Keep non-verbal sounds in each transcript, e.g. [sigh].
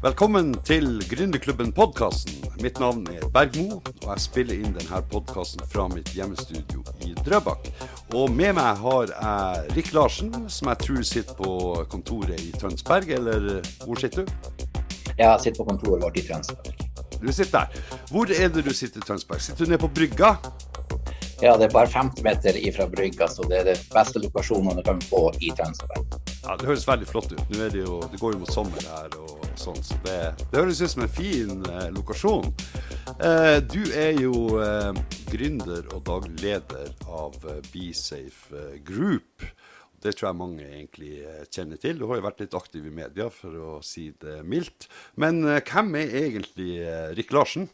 Velkommen til Gründerklubben podkasten. Mitt navn er Bergmo, og jeg spiller inn denne podkasten fra mitt hjemmestudio i Drøbak. Og med meg har jeg Rik Larsen, som jeg tror sitter på kontoret i Tønsberg, eller hvor sitter du? Jeg sitter på kontoret vårt i Tønsberg. Du sitter der. Hvor er det du sitter i Tønsberg? Sitter du nede på brygga? Ja, det er bare 50 meter ifra brygga, så det er det beste lokasjonen du kan få i Tønsberg. Ja, Det høres veldig flott ut. Nå er det jo, det går jo mot sommer her, og sånn, så det, det høres ut som en fin eh, lokasjon. Eh, du er jo eh, gründer og daglig leder av eh, BeSafe eh, Group. Det tror jeg mange egentlig eh, kjenner til. Du har jo vært litt aktiv i media, for å si det mildt. Men eh, hvem er egentlig Rik Larsen?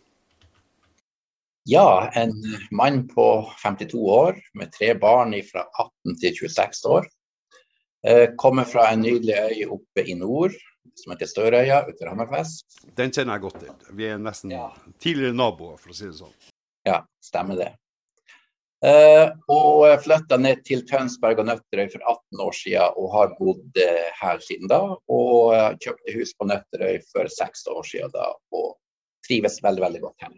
Ja, en mann på 52 år med tre barn fra 18 til 26 år. Eh, kommer fra en nydelig øy oppe i nord som heter Størøya utenfor Hammerfest. Den kjenner jeg godt til. Vi er nesten Ja. tidligere naboer, for å si det sånn. Ja, stemmer det. Uh, og flytta ned til Tønsberg og Nøtterøy for 18 år siden og har bodd eh, her siden da. Og kjøpte hus på Nøtterøy for seks år siden da, og trives veldig, veldig godt her.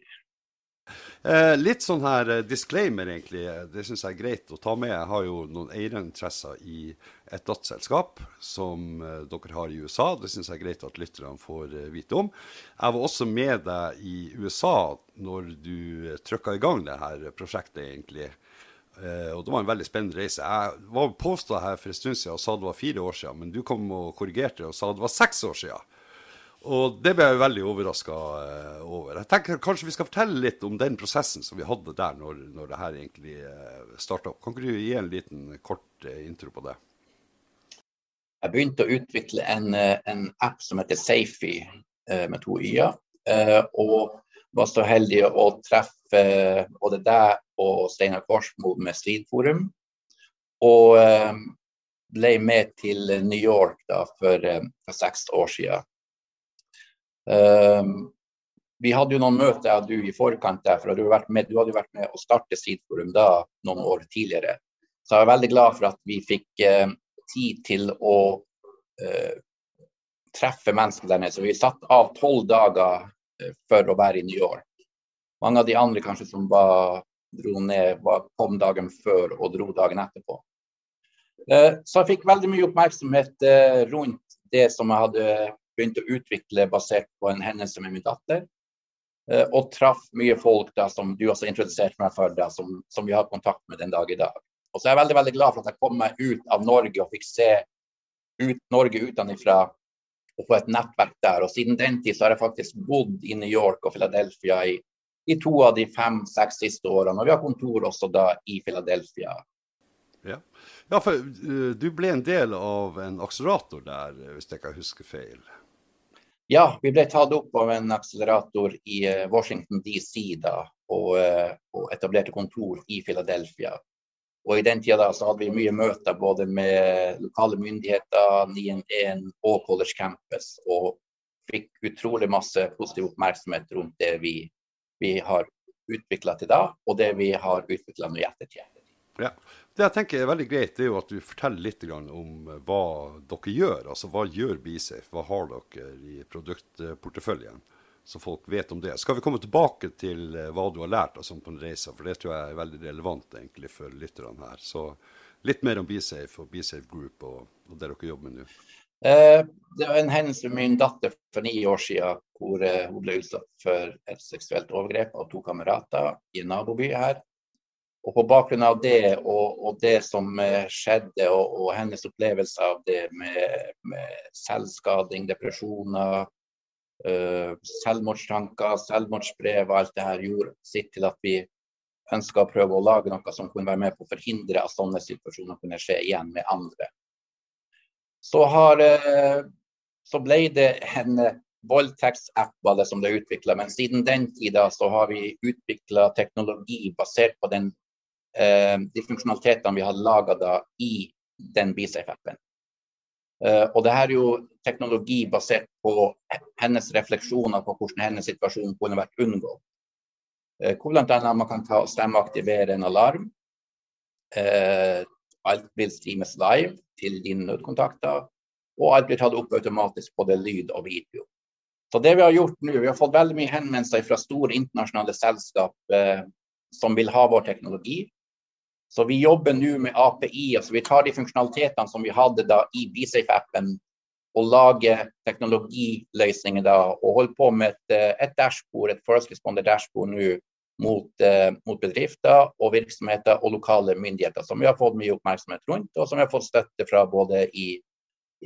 Eh, litt sånn her eh, disclaimer, egentlig. Det syns jeg er greit å ta med. Jeg har jo noen eierinteresser i et datterselskap som eh, dere har i USA. Det syns jeg er greit at lytterne får eh, vite om. Jeg var også med deg i USA når du trykka i gang det her prosjektet, egentlig. Og det var en veldig spennende reise. Jeg var påstått her for en stund siden og sa det var fire år siden, men du kom og korrigerte og sa det var seks år siden. Og det ble jeg veldig overraska over. Jeg tenker Kanskje vi skal fortelle litt om den prosessen som vi hadde der når, når det her egentlig uh, starta opp. Kan ikke du gi en liten kort eh, intro på det? Jeg begynte å utvikle en, eh, en app som heter Safi eh, med to y-er. Eh, og var så heldig å treffe både deg og Steinar Korsmo med Stridforum. Og eh, ble med til New York da for, eh, for seks år siden. Eh, vi hadde jo noen møter jeg og du i forkant der, for du, har vært med, du hadde vært med å starte Sidforum da noen år tidligere. Så jeg er veldig glad for at vi fikk eh, tid til å eh, treffe mennesker der nede. Så vi satt av tolv dager eh, for å være i New York. Mange av de andre kanskje som bare dro ned, var, kom dagen før og dro dagen etterpå. Eh, så jeg fikk veldig mye oppmerksomhet eh, rundt det som jeg hadde begynt å utvikle basert på en hendelse med min datter. Eh, og traff mye folk da, som du også introduserte meg for, da, som, som vi har kontakt med den dag i dag. Og så er jeg veldig veldig glad for at jeg kom meg ut av Norge og fikk se ut Norge utenfra og få et nettverk der. Og siden den tid så har jeg faktisk bodd i New York og Philadelphia i, i to av de fem-seks siste årene. Og vi har kontor også da i Philadelphia. Ja, ja for uh, du ble en del av en akselerator der, hvis jeg ikke husker feil? Ja, vi ble tatt opp av en akselerator i uh, Washington DC da, og, uh, og etablerte kontor i Philadelphia. Og I den tida hadde vi mye møter både med lokale myndigheter, 911 og College Campus. Og fikk utrolig masse positiv oppmerksomhet rundt det vi, vi har utvikla til da, og det vi har utvikla nå i ettertid. Ja. Det jeg tenker er veldig greit, det er jo at du forteller litt om hva dere gjør. Altså hva gjør Bisafe? Hva har dere i produktporteføljen? så folk vet om det. Skal vi komme tilbake til eh, hva du har lært altså, på en reise, for det tror jeg er veldig relevant egentlig for lytterne her. Så litt mer om Bisafe og Bisafe Group og, og det dere jobber med nå. Eh, det var en hendelse med min datter for ni år siden hvor eh, hun ble utsatt for et seksuelt overgrep av to kamerater i en naboby her. Og på bakgrunn av det og, og det som eh, skjedde, og, og, hennes opplevelse av det med, med selvskading, depresjoner, øh, selvmordstanker, selvmordsbrev og alt det her gjorde sitt til at vi ønska å prøve å lage noe som kunne være med på å forhindre at sånne situasjoner kunne skje igjen med andre. Så, har, øh, så ble det en voldtektsapp som ble utvikla, men siden den tida så har vi utvikla teknologi basert på den, de funksjonalitetene vi har laga i den BeSafe-appen. Uh, og det her er jo teknologi basert på hennes refleksjoner på hvordan hennes situasjon kunne vært unngått. Uh, hvor bl.a. man kan ta stemmeaktivere en alarm. Alt vil streames live til dine nødkontakter. Og alt blir tatt opp automatisk både lyd og video. Så det Vi har gjort nå, vi har fått veldig mye henvendelser fra store internasjonale selskap eh, som vil ha vår teknologi. Så vi jobber nå med API. altså Vi tar de funksjonalitetene som vi hadde da i BSafe-appen og lager teknologiløsninger da, og holder på med et, eh, et dashbord, et first responder dashbord nå mot, eh, mot, bedrifter og virksomheter og lokale myndigheter, som vi har fått mye oppmerksomhet rundt, og som vi har fått støtte fra både i,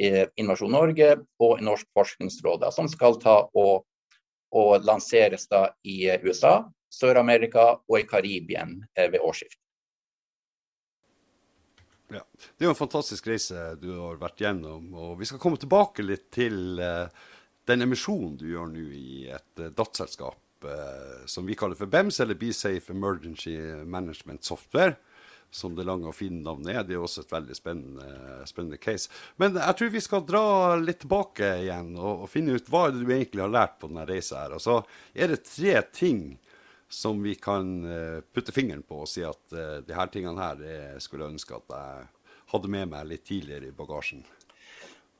i Innovasjon Norge og Norsk forskningsråd, som skal ta og, og lanseres da i USA, Sør-Amerika og i Karibien eh, ved årsskiftet. Ja. Det er jo en fantastisk reise du har vært gjennom. og Vi skal komme tilbake litt til uh, den emisjonen du gjør nå i et uh, datterselskap uh, som vi kaller for BEMS, eller Be Safe Emergency Management Software. Som det lange og fine navnet er. Det er også et veldig spennende, spennende case. Men jeg tror vi skal dra litt tilbake igjen og, og finne ut hva du egentlig har lært på denne reisa her. Altså, er det tre ting som vi kan putte fingeren på og si at uh, de her tingene her jeg skulle ønske at jeg hadde med meg litt tidligere i bagasjen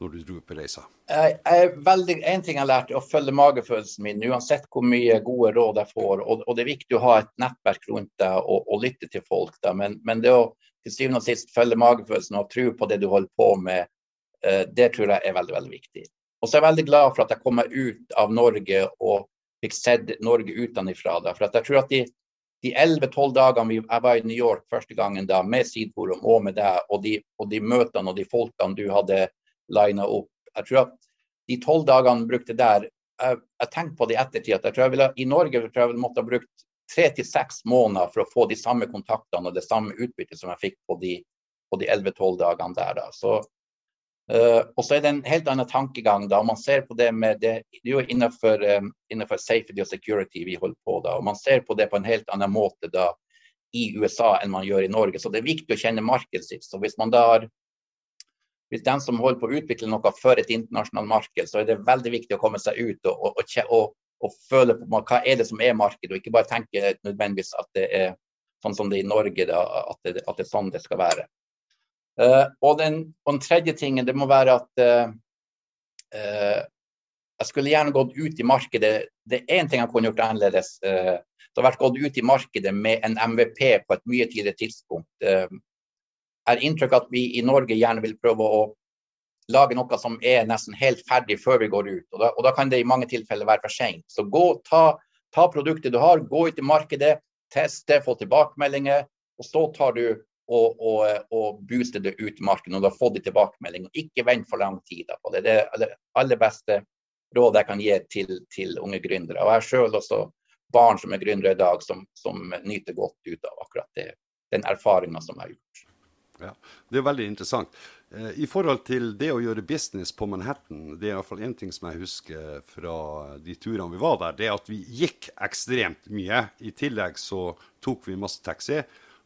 når du dro på reisa? Jeg, en ting jeg har lært, er å følge magefølelsen min, uansett hvor mye gode råd jeg får. Og, og det er viktig å ha et nettverk rundt deg og, og lytte til folk. Men, men, det å til syvende og sist følge magefølelsen og tro på det du holder på med, det tror jeg er veldig veldig viktig. Og så er jeg veldig glad for at jeg kom meg ut av Norge og fikk sett Norge utenfra. For jeg tror at de, de 11-12 dagene jeg var i New York første gangen da, med Sidforum og med deg, og de, og de møtene og de folkene du hadde lina opp. Jeg tror at de tolv dagene brukte der Jeg, jeg tenkte på det i ettertid at jeg tror jeg ville, i Norge tror jeg ville måtte ha brukt tre til seks måneder for å få de samme kontaktene og det samme utbyttet som jeg fikk på de, de 11-12 dagene der. Da. Så, uh, og så er det en helt annen tankegang da. Man ser på det med det, det er jo innenfor, um, innenfor, safety og security vi holder på da. og Man ser på det på en helt annen måte da i USA enn man gjør i Norge. Så det er viktig å kjenne markedet sitt. Så hvis man da har hvis den som holder på å utvikle noe for et internasjonalt marked, så er det veldig viktig å komme seg ut og, og, og, og føle på hva er det som er markedet, og ikke bare tenke nødvendigvis at det er sånn som det er i Norge, da, at, det, at, det, er sånn det skal være. Uh, og, den, og, den, tredje tingen det må være at uh, uh, jeg skulle gjerne gått ut i markedet. Det er én ting jeg kunne gjort annerledes. det har vært gått ut i markedet med en MVP på et mye tidligere tidspunkt er inntrykk at vi i Norge gjerne vil prøve å lage noe som er nesten helt ferdig før vi går ut. Og da, og da kan det i mange tilfeller være for sent. Så gå, ta, ta, produktet du har, gå ut i markedet, teste, få tilbakemeldinger. Og så tar du og, og, og booste det ut i markedet når du har fått de og Ikke vent for lang tid på det. Det er det aller beste rådet jeg kan gi til, til unge gründere. Og jeg har selv også barn som er gründere i dag, som, som nyter godt ut av akkurat det, den erfaringa som jeg har gjort. Ja, Det er veldig interessant. Eh, I forhold til det å gjøre business på Manhattan, det er iallfall én ting som jeg husker fra de turene vi var der, det er at vi gikk ekstremt mye. I tillegg så tok vi masse taxi,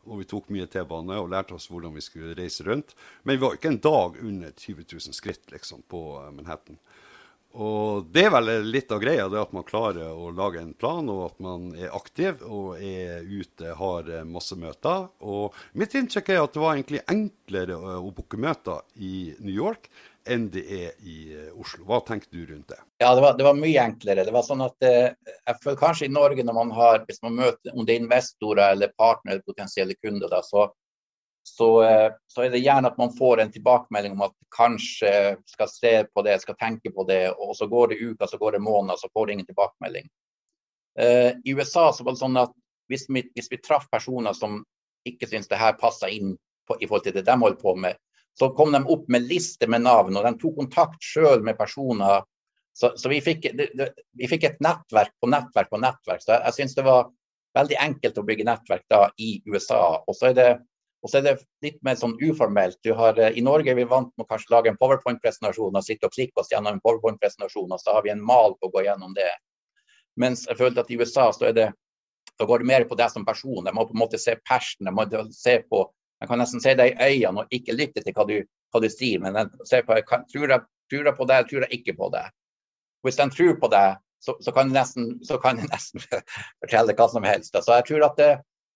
og vi tok mye T-bane og lærte oss hvordan vi skulle reise rundt. Men vi var ikke en dag under 20 000 skritt liksom, på Manhattan. Og det er vel litt av greia, det at man klarer å lage en plan, og at man er aktiv og er ute, har masse møter. Og mitt inntrykk er at det var egentlig enklere å booke møter i New York enn det er i Oslo. Hva tenker du rundt det? Ja, det var, det var mye enklere. Det var sånn at eh, jeg føler kanskje i Norge når man har, hvis man møter om det er investorer eller partnere eller potensielle kunder, da, så så, eh, så, er det gjerne at man får en tilbakemelding om at kanskje skal se på det, skal tenke på det, og så går det uker, så går det måneder, så får det ingen tilbakemelding. I USA så var det sånn at hvis vi, hvis vi traff personer som ikke syntes det her passa inn på, i forhold til det de holdt på med, så kom de opp med liste med navn, og de tok kontakt sjøl med personer. Så, så vi, fikk, vi, fikk, et nettverk på nettverk på nettverk. Så jeg, jeg syns det var veldig enkelt å bygge nettverk da i USA. Og så er det så er det litt mer sånn uformelt. Har, eh, I Norge er vi vant med å kanskje lage en powerpoint-presentasjon og sitte og klikke oss gjennom en powerpoint-presentasjon, og så har vi en mal på å gå gjennom det. Mens jeg følte at i USA så er det, går det mer på deg som person. De må på en måte se passion, De må se på, jeg kan nesten se deg i øynene og ikke lytte til hva du, hva du sier, men se på, kan, tror, jeg, tror jeg på deg, tror jeg ikke på deg. Hvis de tror på deg, så, så, kan, jeg nesten, nesten [laughs] fortelle hva som helst. Så jeg tror at det,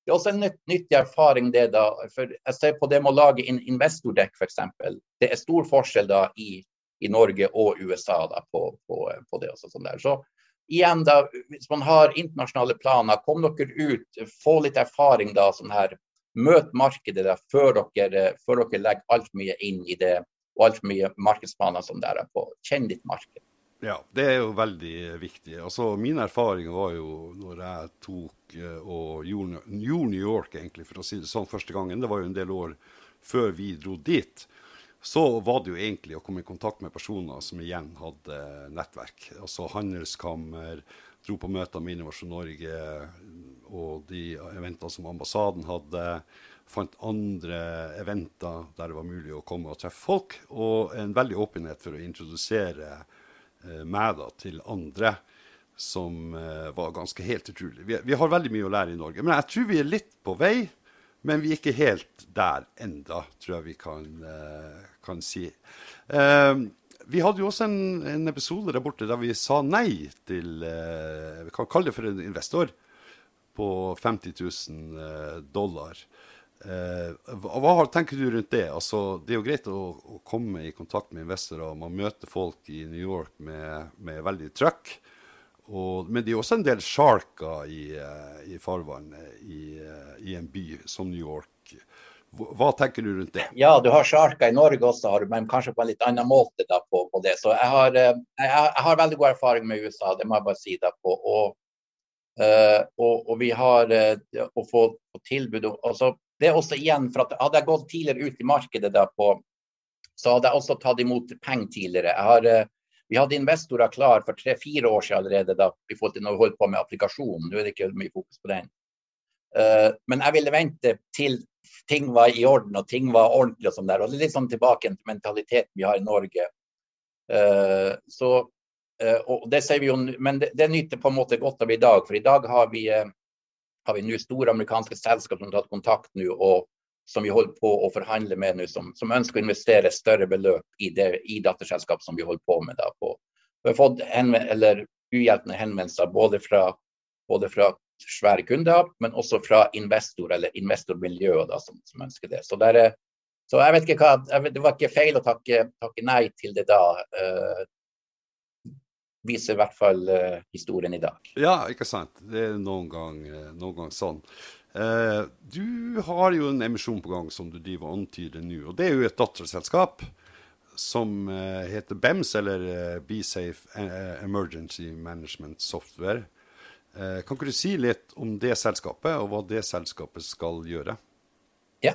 det er også en nyttig erfaring det da. For jeg ser på det med å lage en investordekk f.eks. Det er stor forskjell da i i Norge og USA da, på, på, på, det. Også, sånn der. Så igjen da, Hvis man har internasjonale planer, kom dere ut, få litt erfaring da, sånn her, Møt markedet der før dere, før dere legger altfor mye inn i det, og altfor mye markedsplaner som dere er på. Kjenn ditt marked. Ja, det er jo veldig viktig. Altså, Min erfaring var jo når jeg tok eh, og gjorde, New York, egentlig, for å si det sånn, første gangen. Det var jo en del år før vi dro dit så var det jo egentlig å komme i kontakt med personer som igjen hadde nettverk. Altså handelskammer, dro på møter med Innovasjon Norge og de eventene som ambassaden hadde. Fant andre eventer der det var mulig å komme og treffe folk. Og en veldig åpenhet for å introdusere eh, meg da til andre, som eh, var ganske helt utrolig. Vi, vi har veldig mye å lære i Norge. Men jeg tror vi er litt på vei. Men vi er ikke helt der enda, tror jeg vi kan, eh, kan si. Uh, vi hadde jo også en, en, episode der borte der vi sa nei til eh, Vi kan kalle det for en investor på 50 000 dollar. hva tenker du rundt det? Altså, det er jo greit å, å, komme i kontakt med investorer. Man møter folk i New York med, med veldig trøkk. Og, men det er også en del sjarker i, eh, i farvannet i, eh, i, en by som New York. Hva tenker du rundt det? Ja, du har sjarker i Norge også, men kanskje på en litt annen måte da, på, på, det. Så jeg har, eh, jeg, jeg har, veldig god erfaring med USA, det må jeg bare si. da på. Og, og, og vi har uh, å få tilbud altså, Det er også igjen, for at Hadde jeg gått tidligere ut i markedet da på, så hadde jeg også tatt imot penger tidligere. Har uh, vi hadde investorer klar for tre-fire år siden allerede da, i forhold til når vi holdt på med applikasjonen. Nå er det ikke mye fokus på den. Uh, men jeg ville vente til ting var i orden og ting var ordentlig. og sånn der, og Litt sånn tilbake til mentaliteten vi har i Norge. Uh, så, og det sier vi jo, Men det, det, nytter på en måte godt av i dag. For i dag har vi, har vi store amerikanske selskap som har tatt kontakt nå og som vi holder på å forhandle med nå, som, som, ønsker å investere større beløp i, det, i datterselskap som vi holder på med. Da, på. Vi har fått uhjelpende henvendelser både fra, både fra svære kunder, men også fra investor eller investormiljøer da, som, som, ønsker det. Så, det er, så jeg vet ikke hva, Det var ikke feil å takke, takke nei til det da. Viser i hvert fall uh, historien i dag. Ja, ikke sant. Det er noen gang, uh, noen gang sånn. Uh, du har jo en emisjon på gang som du driver og antyder nå. og Det er jo et datterselskap som uh, heter BEMS, eller Be Safe Emergency Management Software. kan ikke du si litt om det selskapet, og hva det selskapet skal gjøre? Ja,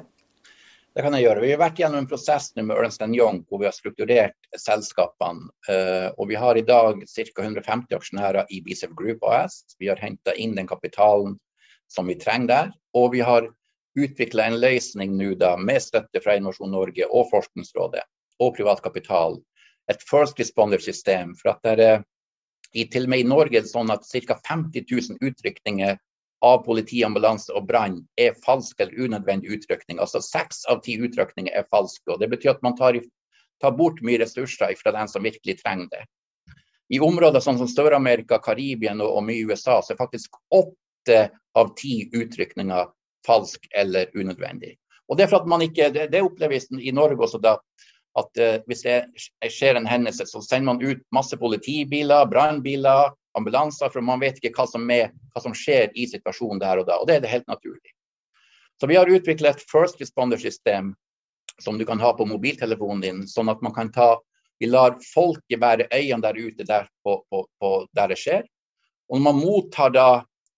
det kan jeg gjøre. Vi har vært gjennom en prosess med Ernst Young hvor vi har strukturert selskapene. og Vi har i dag ca. 150 aksjonærer i BSF Group AS. Vi har henta inn den kapitalen som vi trenger der. Og vi har utvikla en løsning nå da, med støtte fra Innovasjon Norge og Forskningsrådet og privat kapital. Et first responder-system. for at det er i, til og med i Norge sånn at ca. 50 000 utrykninger av politi, ambulanse og brann er falsk eller unødvendig utrykning. Altså seks av ti utrykninger er falske. og Det betyr at man tar, tar bort mye ressurser fra den som virkelig trenger det. I områder sånn som Sør-Amerika, Karibien og, og mye USA, så er faktisk åtte av ti utrykninger falsk eller unødvendig. Og Det er for at man ikke, det, det oppleves i Norge også da, at uh, hvis det skjer en hendelse, så sender man ut masse politibiler, brannbiler, ambulanser, for man vet ikke hva som, er, hva som, skjer i situasjonen der og da. Og det er det helt naturlig. Så vi har utviklet et first responder-system som du kan ha på mobiltelefonen din, sånn at man kan ta Vi lar folket være øynene der ute der, på, på, på der det skjer. Og når man mottar da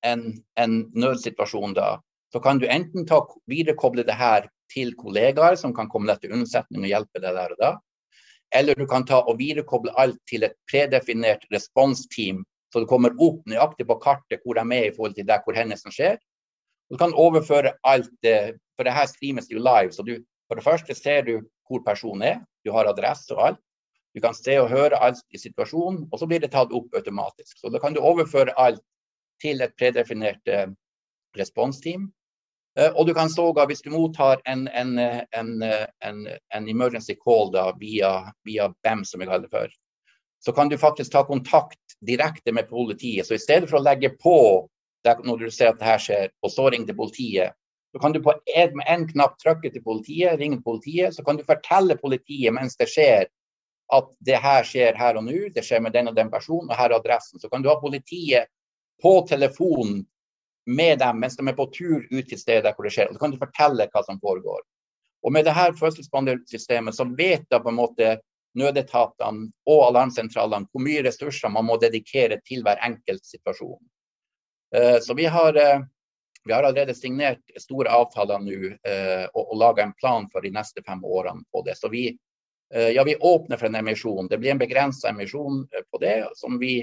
en, en nødsituasjon da, så kan du enten ta, viderekoble det her til kollegaer som kan komme deg til unnsetning og hjelpe deg der og da. Eller du kan ta og viderekoble alt til et predefinert responsteam, så det kommer opp nøyaktig på kartet hvor de er i forhold til der hvor hendelsen skjer. Du kan overføre alt, for det her streames jo live. så du, For det første ser du hvor personen er, du har adresse og alt. Du kan se og høre alt i situasjonen, og så blir det tatt opp automatisk. Så da kan du overføre alt til et predefinert eh, responsteam. Eh, og du kan sågar, hvis du mottar en, en, en, en emergency call da, via, via, BEM, som vi kaller det for, så kan du faktisk ta kontakt direkte med politiet. Så i stedet for å legge på når du ser at det her skjer, og så ringe til politiet, så kan du på en, med en knapp trykke til politiet, ringe politiet, så kan du fortelle politiet mens det skjer at det her skjer her og nå, det skjer med den og den personen, og her er adressen. Så kan du ha politiet på telefonen med dem mens de er på tur ut til stedet hvor det skjer. Og så kan du fortelle hva som foregår. Og med det her fødselsbandersystemet så vet da på en måte nødetatene og alarmsentralene hvor mye ressurser man må dedikere til hver enkelt situasjon. Eh, så vi har, eh, vi har allerede signert store avtaler nå eh, og, og laga en plan for de neste fem årene på det. Så vi, ja, vi åpner for en emisjon. Det blir en begrensa emisjon på det, som vi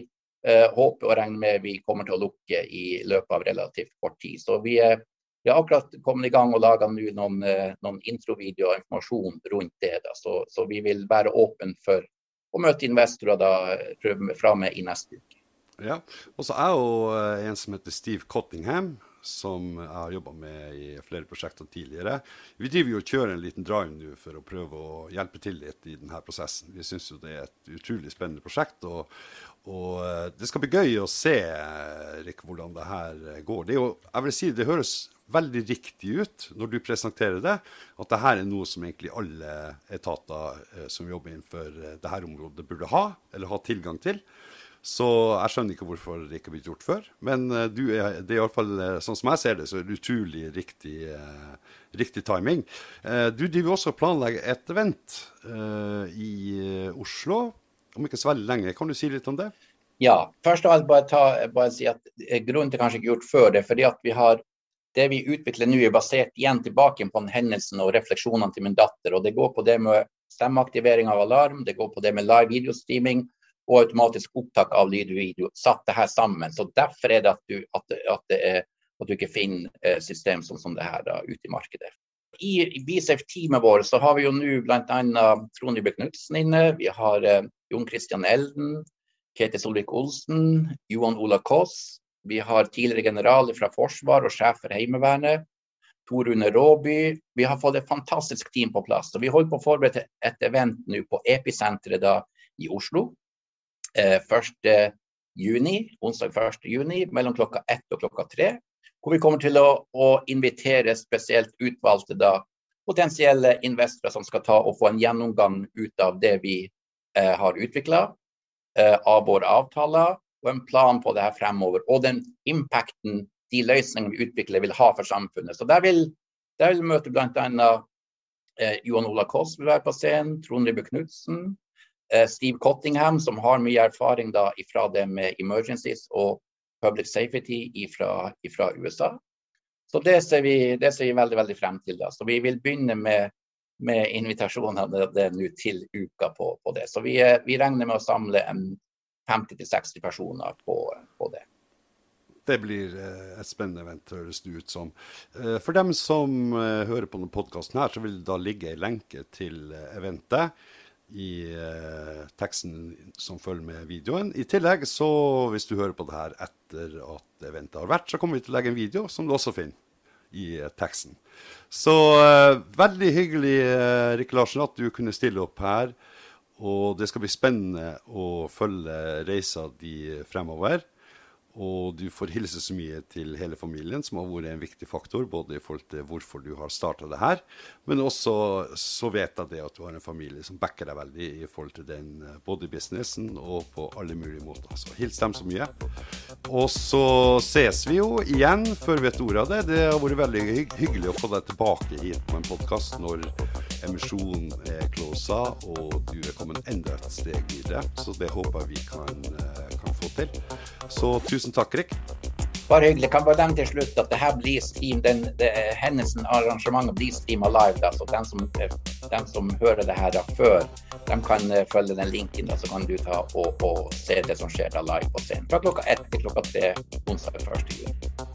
håper og regner med vi kommer til å lukke i løpet av relativt kort tid. Så vi, vi har akkurat kommet i gang og laga noen, noen introvideoer og informasjon rundt det. Så, så, vi vil være åpne for å møte investorer da, fra med i neste uke. Ja, og så er jo eh, en som heter Steve Cottingham, som jeg har jobba med i flere prosjekter tidligere. Vi driver jo og kjører en liten drive nå for å prøve å hjelpe til litt i denne prosessen. Vi syns jo det er et utrolig spennende prosjekt. Og, og, eh, det skal bli gøy å se Rick, hvordan det her går. Det, jo, jeg vil si, det høres veldig riktig ut når du presenterer det, at det her er noe som egentlig alle etater eh, som jobber innenfor dette området, burde ha, eller ha tilgang til. Så jeg skjønner ikke hvorfor det ikke har blitt gjort før. Men uh, er, det er iallfall sånn som jeg ser det, så er det utrolig riktig, eh, riktig timing. Eh, du driver også og planlegger et event i Oslo om ikke så veldig lenge. Kan du si litt om det? Ja. Først av alt bare, ta, bare si at grunnen til kanskje ikke gjort før det, fordi at vi har det vi utvikler nå, er basert igjen tilbake på den hendelsen og refleksjonene til min datter. og Det går på det med stemmeaktivering av alarm, det går på det med live videostreaming og automatisk opptak av lyd og video. Satt det her sammen. Så Derfor er det at du, at, at er, at du ikke finner eh, system sånn som det her da, ute i markedet. I, BSAFE-teamet vårt har vi jo nå bl.a. Trond Ybø Knutsen inne. Vi har eh, Jon Christian Elden, Ketil Solvik-Olsen, Johan Ola Koss. Vi har tidligere generaler fra Forsvar og sjef for Heimevernet. Tor Rune Råby. Vi har fått et fantastisk team på plass. og Vi holder på å forberede et event nå på Episenteret i Oslo. 1. Eh, juni, onsdag 1. juni mellom klokka ett og klokka tre. Hvor vi kommer til å, å invitere spesielt utvalgte da, potensielle investorer som skal ta og få en gjennomgang ut av det vi eh, har utvikla, eh, av våre avtaler, og en plan på det her fremover. Og den impacten de løsningene vi utvikler vil ha for samfunnet. Så Der vil, der vil vi møte bl.a. Eh, Johan Ola Koss vil være på scenen, Trond Ribbe Knutsen, Eh, Steve Cottingham, som har mye erfaring da fra det med emergencies og public safety fra USA. Så det ser, vi, det ser, vi, veldig veldig frem til. da. Så Vi vil begynne med, med invitasjonene til uka på, på, det. Så vi, eh, vi, regner med å samle 50-60 personer på, på, det. Det blir eh, et spennende event, høres det ut som. For dem som hører på denne podkasten, så vil det da ligge en lenke til eventet i eh, teksten som følger med videoen. I tillegg, så hvis du hører på det her etter at eventet har vært, så kommer vi til å legge en video som du også finner i eh, teksten. Så eh, veldig hyggelig, eh, Rikke Larsen, at du kunne stille opp her. Og det skal bli spennende å følge reisa di fremover. Og du får hilse så mye til hele familien, som har vært en viktig faktor. Både i forhold til hvorfor du har starta det her, men også så vet jeg det at du har en familie som backer deg veldig i forhold til den både i businessen og på alle mulige måter. Så hils dem så mye. Og så ses vi jo igjen før vi vet ordet av det. Det har vært veldig hyggelig å få deg tilbake hit på en podkast når emisjonen er closa og du er kommet enda et steg videre. Så det håper vi kan, eh, kan få til. Så tusen takk, Rik. Bare hyggelig. Kan bare nevne til slutt at det her blir stream, den, det, hendelsen, arrangementet blir streama live. Da, så den som, den som, hører det her da, før, de kan uh, følge den linken. Da, så kan du ta og, og, se det som skjer da live på scenen. Fra klokka ett til klokka tre onsdag 1. juni.